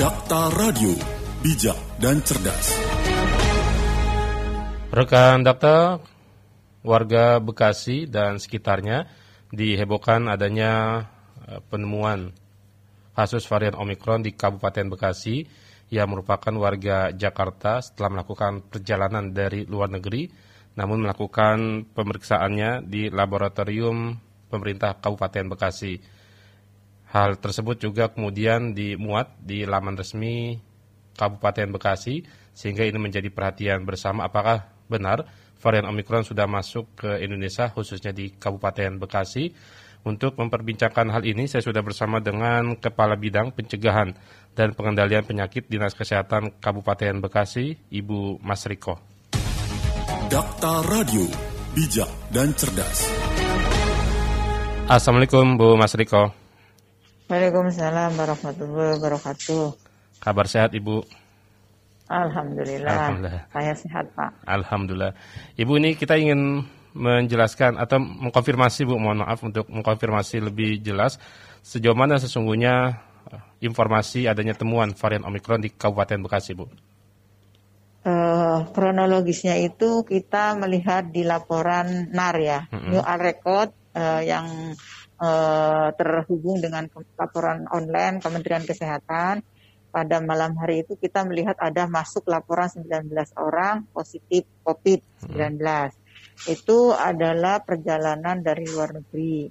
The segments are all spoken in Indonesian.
Dakta Radio, bijak dan cerdas. Rekan Dakta, warga Bekasi dan sekitarnya dihebohkan adanya eh, penemuan kasus varian Omikron di Kabupaten Bekasi yang merupakan warga Jakarta setelah melakukan perjalanan dari luar negeri namun melakukan pemeriksaannya di laboratorium pemerintah Kabupaten Bekasi. Hal tersebut juga kemudian dimuat di laman resmi Kabupaten Bekasi sehingga ini menjadi perhatian bersama apakah benar varian Omikron sudah masuk ke Indonesia khususnya di Kabupaten Bekasi. Untuk memperbincangkan hal ini saya sudah bersama dengan Kepala Bidang Pencegahan dan Pengendalian Penyakit Dinas Kesehatan Kabupaten Bekasi, Ibu Mas Riko. Dakta Radio, bijak dan cerdas. Assalamualaikum Bu Mas Riko. Waalaikumsalam warahmatullahi wabarakatuh. Kabar sehat Ibu? Alhamdulillah. Alhamdulillah. Saya sehat Pak. Alhamdulillah. Ibu ini kita ingin menjelaskan atau mengkonfirmasi Bu, mohon maaf untuk mengkonfirmasi lebih jelas sejauh mana sesungguhnya eh, informasi adanya temuan varian Omikron di Kabupaten Bekasi Bu. Uh, kronologisnya itu kita melihat di laporan NAR ya, Mm-mm. New Al Record uh, yang uh, terhubung dengan laporan online Kementerian Kesehatan. Pada malam hari itu kita melihat ada masuk laporan 19 orang positif COVID-19. Itu adalah perjalanan dari luar negeri.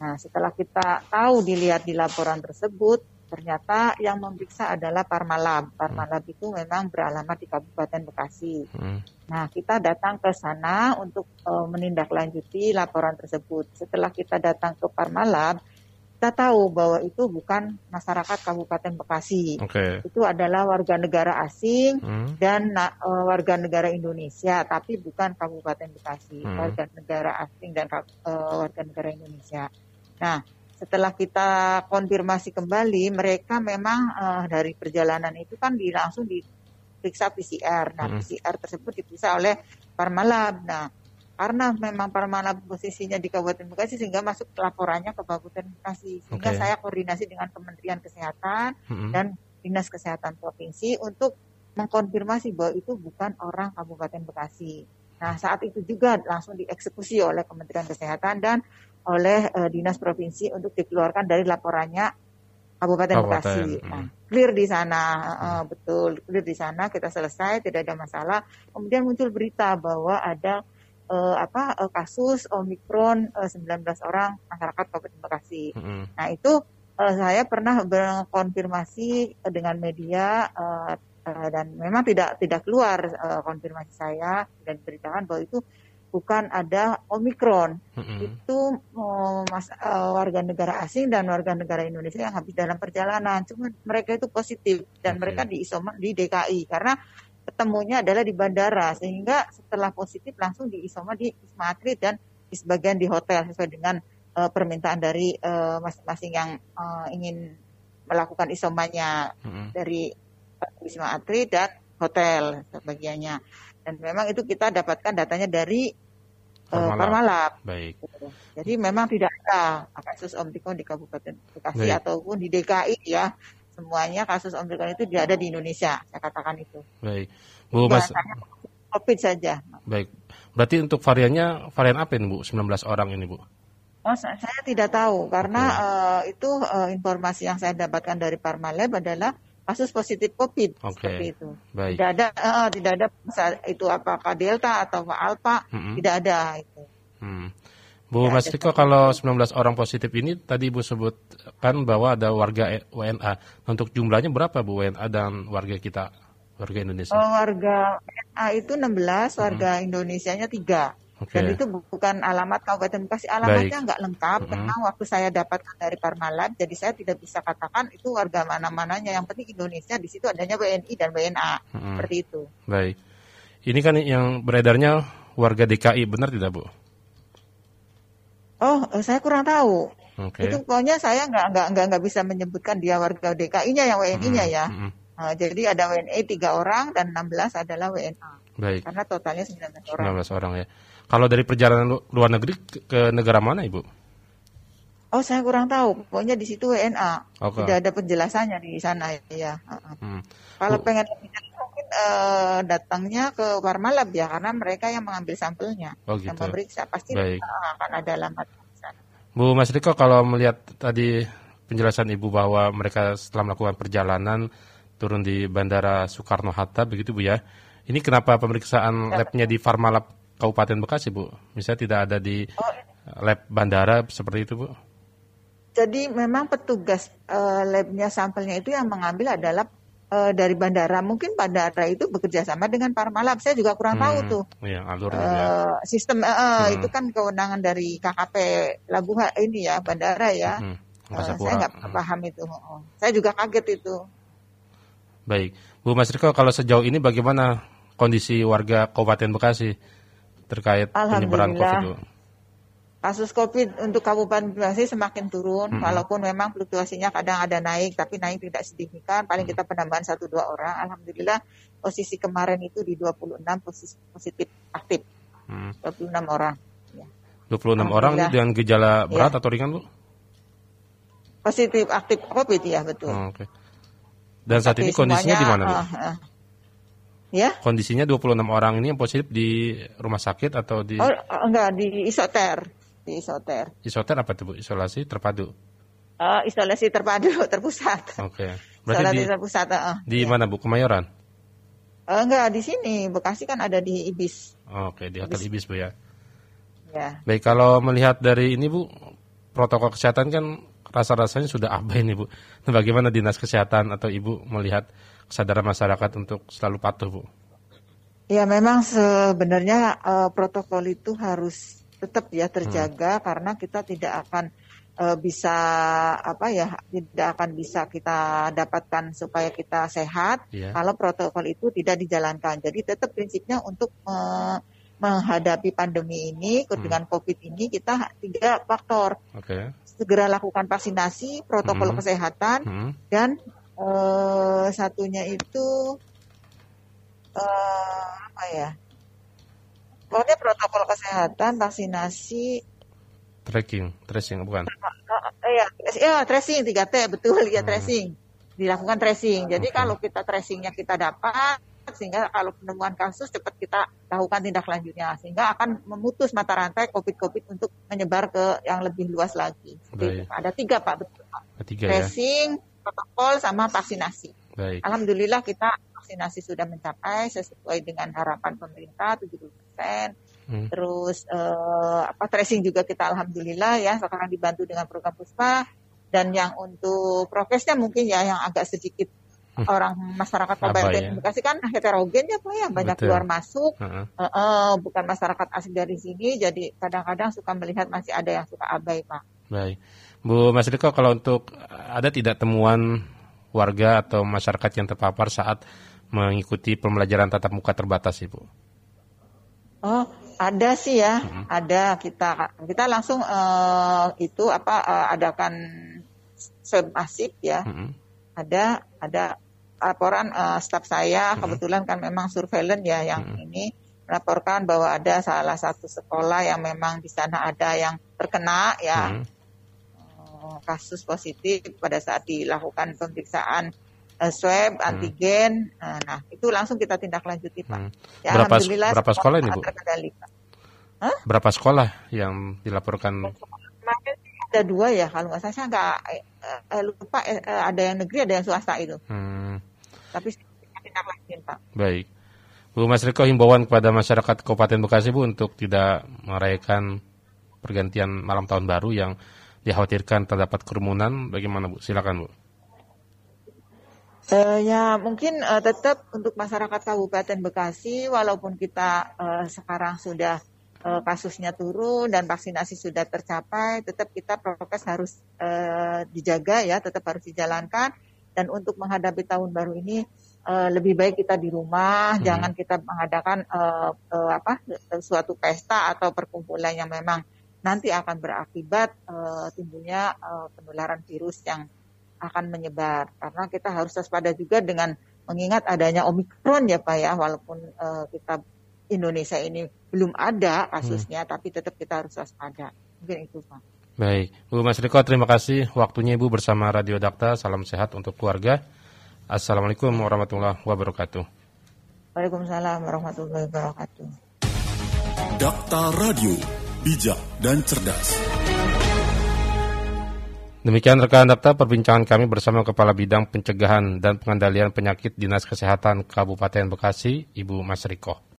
Nah, setelah kita tahu dilihat di laporan tersebut, ternyata yang memeriksa adalah Parmalab. Parmalab itu memang beralamat di Kabupaten Bekasi. Hmm. Nah, kita datang ke sana untuk eh, menindaklanjuti laporan tersebut. Setelah kita datang ke Parmalab, kita tahu bahwa itu bukan masyarakat Kabupaten Bekasi. Oke. Itu adalah warga negara asing Hmm. dan eh, warga negara Indonesia, tapi bukan Kabupaten Bekasi, Hmm. warga negara asing dan eh, warga negara Indonesia. Nah, setelah kita konfirmasi kembali, mereka memang eh, dari perjalanan itu kan di, langsung diperiksa PCR. Nah, Hmm. PCR tersebut diperiksa oleh Parmalab. Nah, karena memang Parmalab posisinya di Kabupaten Bekasi sehingga masuk laporannya ke Kabupaten Bekasi. Sehingga Oke. saya koordinasi dengan Kementerian Kesehatan Hmm. dan Dinas Kesehatan Provinsi untuk mengkonfirmasi bahwa itu bukan orang Kabupaten Bekasi. Nah, saat itu juga langsung dieksekusi oleh Kementerian Kesehatan dan oleh eh, Dinas Provinsi untuk dikeluarkan dari laporannya Kabupaten, Bekasi. hmm. Nah, clear di sana, eh, betul, clear di sana kita selesai, tidak ada masalah. Kemudian muncul berita bahwa ada eh, apa eh, kasus Omikron eh, 19 orang masyarakat Kabupaten Bekasi. Hmm. Nah itu eh, saya pernah berkonfirmasi dengan media eh, dan memang tidak tidak keluar eh, konfirmasi saya dan diberitakan bahwa itu bukan ada omikron Hmm. itu eh, mas, eh, warga negara asing dan warga negara Indonesia yang habis dalam perjalanan cuma mereka itu positif dan Oke. mereka diisoman di DKI karena ketemunya adalah di bandara sehingga setelah positif langsung diisoma di Wisma Atlet dan di sebagian di hotel sesuai dengan eh, permintaan dari eh, masing-masing yang eh, ingin melakukan isomannya Hmm. dari Wisma Atlet dan hotel sebagiannya. Dan memang itu kita dapatkan datanya dari Parmalab. Parmalab. Baik. Jadi memang tidak ada kasus Omikron di Kabupaten Bekasi Baik. ataupun di DKI ya. Semuanya kasus Omikron itu tidak ada di Indonesia. Saya katakan itu. Baik. Bu Mas COVID saja. baik. Berarti untuk variannya varian apa ini Bu? 19 orang ini Bu. Oh, sa- saya tidak tahu karena eh, itu eh, informasi yang saya dapatkan dari Parmalab adalah kasus positif COVID Oke. seperti itu. Baik. Tidak ada eh, tidak ada itu apakah Delta atau Alpha Hmm. tidak ada itu. Hmm. Bu Mas Riko kalau 19 orang positif ini tadi Bu sebutkan bahwa ada warga E- WNA. Untuk jumlahnya berapa Bu WNA dan warga kita warga Indonesia? Oh, warga WNA itu 16, warga Indonesianya 3. Oke. Dan itu bu- bukan alamat Kabupaten Bekasi, alamatnya nggak lengkap Mhm. karena waktu saya dapatkan dari Parmalat, jadi saya tidak bisa katakan itu warga mana-mananya. Yang penting Indonesia di situ adanya WNI dan WNA Hmm. seperti itu. Baik. Ini kan yang beredarnya warga DKI benar tidak Bu? Oh, eh, saya kurang tahu. Oke. Itu pokoknya saya nggak nggak nggak nggak bisa menyebutkan dia warga DKI-nya yang WNI-nya ya. Hmm, hmm. Nah, jadi ada WNI tiga orang dan 16 adalah WNA. Baik. Karena totalnya 19 orang. 19 orang ya. Kalau dari perjalanan lu- luar negeri ke, ke negara mana Ibu? Oh saya kurang tahu, pokoknya di situ WNA, Oke. tidak ada penjelasannya di sana ya. Hmm. Kalau Bu- pengen lebih jelas mungkin eh, datangnya ke Parmalab ya, karena mereka yang mengambil sampelnya, Oh yang gitu. memeriksa pasti Baik. akan ada alamat di sana. Bu Mas Riko kalau melihat tadi penjelasan Ibu bahwa mereka setelah melakukan perjalanan turun di Bandara Soekarno Hatta begitu Bu ya. Ini kenapa pemeriksaan Ya, labnya di Farmalab Kabupaten Bekasi Bu? Misalnya tidak ada di Oh, lab bandara seperti itu Bu? Jadi memang petugas eh, labnya sampelnya itu yang mengambil adalah eh, dari bandara. Mungkin bandara itu bekerja sama dengan Parmalab. Saya juga kurang tahu Hmm, tuh. Iya, alurnya ya. Eh, sistem eh, eh, Hmm. itu kan kewenangan dari KKP Labuha ini ya bandara ya. Hmm, Eh, Angkasa saya nggak paham itu. Oh, Saya juga kaget itu. Baik. Bu Mas Riko kalau sejauh ini bagaimana kondisi warga Kabupaten Bekasi terkait penyebaran COVID. Bu? Kasus COVID untuk Kabupaten Bekasi semakin turun, Mm-mm. walaupun memang fluktuasinya kadang ada naik, tapi naik tidak signifikan. Paling kita penambahan satu dua orang. Alhamdulillah posisi kemarin itu di 26 posisi positif aktif, Hmm. 26 orang. Ya. 26 orang dengan gejala berat Ya. atau ringan Bu? Positif aktif COVID ya betul. Oh, Oke. Dan saat Tapi ini kondisinya di mana Bu? eh, eh. Ya, Kondisinya 26 orang ini yang positif di rumah sakit atau di oh enggak di isoter, di isoter. isoter apa tuh Bu? Isolasi terpadu. Eh, isolasi terpadu terpusat. Oke. Berarti Isolasi di terpusat. eh. di mana Bu? Kemayoran. Eh, enggak di sini, Bekasi kan ada di Ibis. Oke, di Hotel Ibis Bu ya. Ya. Baik, kalau melihat dari ini Bu, protokol kesehatan kan rasa-rasanya sudah abai nih Bu. Nah, bagaimana Dinas Kesehatan atau Ibu melihat kesadaran masyarakat untuk selalu patuh Bu? Ya memang sebenarnya eh, protokol itu harus tetap ya terjaga karena kita tidak akan eh, bisa apa ya tidak akan bisa kita dapatkan supaya kita sehat Iya. kalau protokol itu tidak dijalankan. Jadi tetap prinsipnya untuk eh, menghadapi pandemi ini Hmm. dengan COVID ini kita tiga faktor Oke. segera lakukan vaksinasi, protokol Hmm. kesehatan Hmm. dan eh, satunya itu eh, apa ya? Pokoknya protokol kesehatan, vaksinasi, Tracking, tracing bukan? eh, ya, ya tracing 3T betul ya Hmm. tracing dilakukan tracing. Jadi Oke. kalau kita tracingnya kita dapat sehingga kalau penemuan kasus cepat kita lakukan tindak lanjutnya sehingga akan memutus mata rantai COVID-COVID untuk menyebar ke yang lebih luas lagi. Baik. itu. Ada tiga pak betul. Pak. Ketiga ya. Protokol sama vaksinasi. Baik. Alhamdulillah kita vaksinasi sudah mencapai sesuai dengan harapan pemerintah 70%. Hmm. Terus eh, apa tracing juga kita alhamdulillah ya sekarang dibantu dengan program Puspa dan yang untuk prokesnya mungkin ya yang agak sedikit Hmm. orang masyarakat Kabupaten ya. Bekasi kan heterogen ya Pak ya banyak Betul. keluar masuk Heeh. Eh, eh, bukan masyarakat asli dari sini jadi kadang-kadang suka melihat masih ada yang suka abai Pak. Baik. Bu Mas Riko, kalau untuk ada tidak temuan warga atau masyarakat yang terpapar saat mengikuti pembelajaran tatap muka terbatas, Ibu? Oh, ada sih ya, Mhm. ada kita kita langsung eh, itu apa eh, adakan swab masif ya. Mm-mm. Ada ada laporan eh, staf saya Mhm. kebetulan kan memang surveillance ya yang Mhm. ini melaporkan bahwa ada salah satu sekolah yang memang di sana ada yang terkena ya Mm. Eh, kasus positif pada saat dilakukan pemeriksaan eh, swab Hmm. antigen. Eh, Nah, itu langsung kita tindak lanjuti Pak. Hmm. Ya, Berapa- alhamdulillah berapa sekolah ini, Bu? terkendali, Pak. Berapa sekolah yang dilaporkan? Kemarin ada dua ya kalau nggak salah saya nggak eh, lupa eh, ada yang negeri ada yang swasta itu Hmm, tapi kita tindak lanjutin pak baik. Bu Mas Riko, himbauan kepada masyarakat Kabupaten Bekasi, Bu, untuk tidak merayakan pergantian malam tahun baru yang dikhawatirkan terdapat kerumunan. Bagaimana, Bu? Silakan, Bu. Eh, ya mungkin eh, tetap untuk masyarakat Kabupaten Bekasi walaupun kita eh, sekarang sudah eh, kasusnya turun dan vaksinasi sudah tercapai tetap kita prokes harus eh, dijaga ya tetap harus dijalankan dan untuk menghadapi tahun baru ini eh, lebih baik kita di rumah Hmm. jangan kita mengadakan eh, eh, apa suatu pesta atau perkumpulan yang memang nanti akan berakibat eh, timbulnya eh, penularan virus yang akan menyebar karena kita harus waspada juga dengan mengingat adanya omikron ya pak ya walaupun eh, kita Indonesia ini belum ada kasusnya tapi tetap kita harus waspada mungkin itu pak Baik, Bu Mas Riko terima kasih waktunya Ibu bersama Radio Dakta. Salam sehat untuk keluarga. Assalamualaikum warahmatullahi wabarakatuh. Waalaikumsalam warahmatullahi wabarakatuh. Dakta Radio, bijak dan cerdas. Demikian rekan Dakta perbincangan kami bersama Kepala Bidang Pencegahan dan Pengendalian Penyakit Dinas Kesehatan Kabupaten Bekasi, Ibu Mas Riko.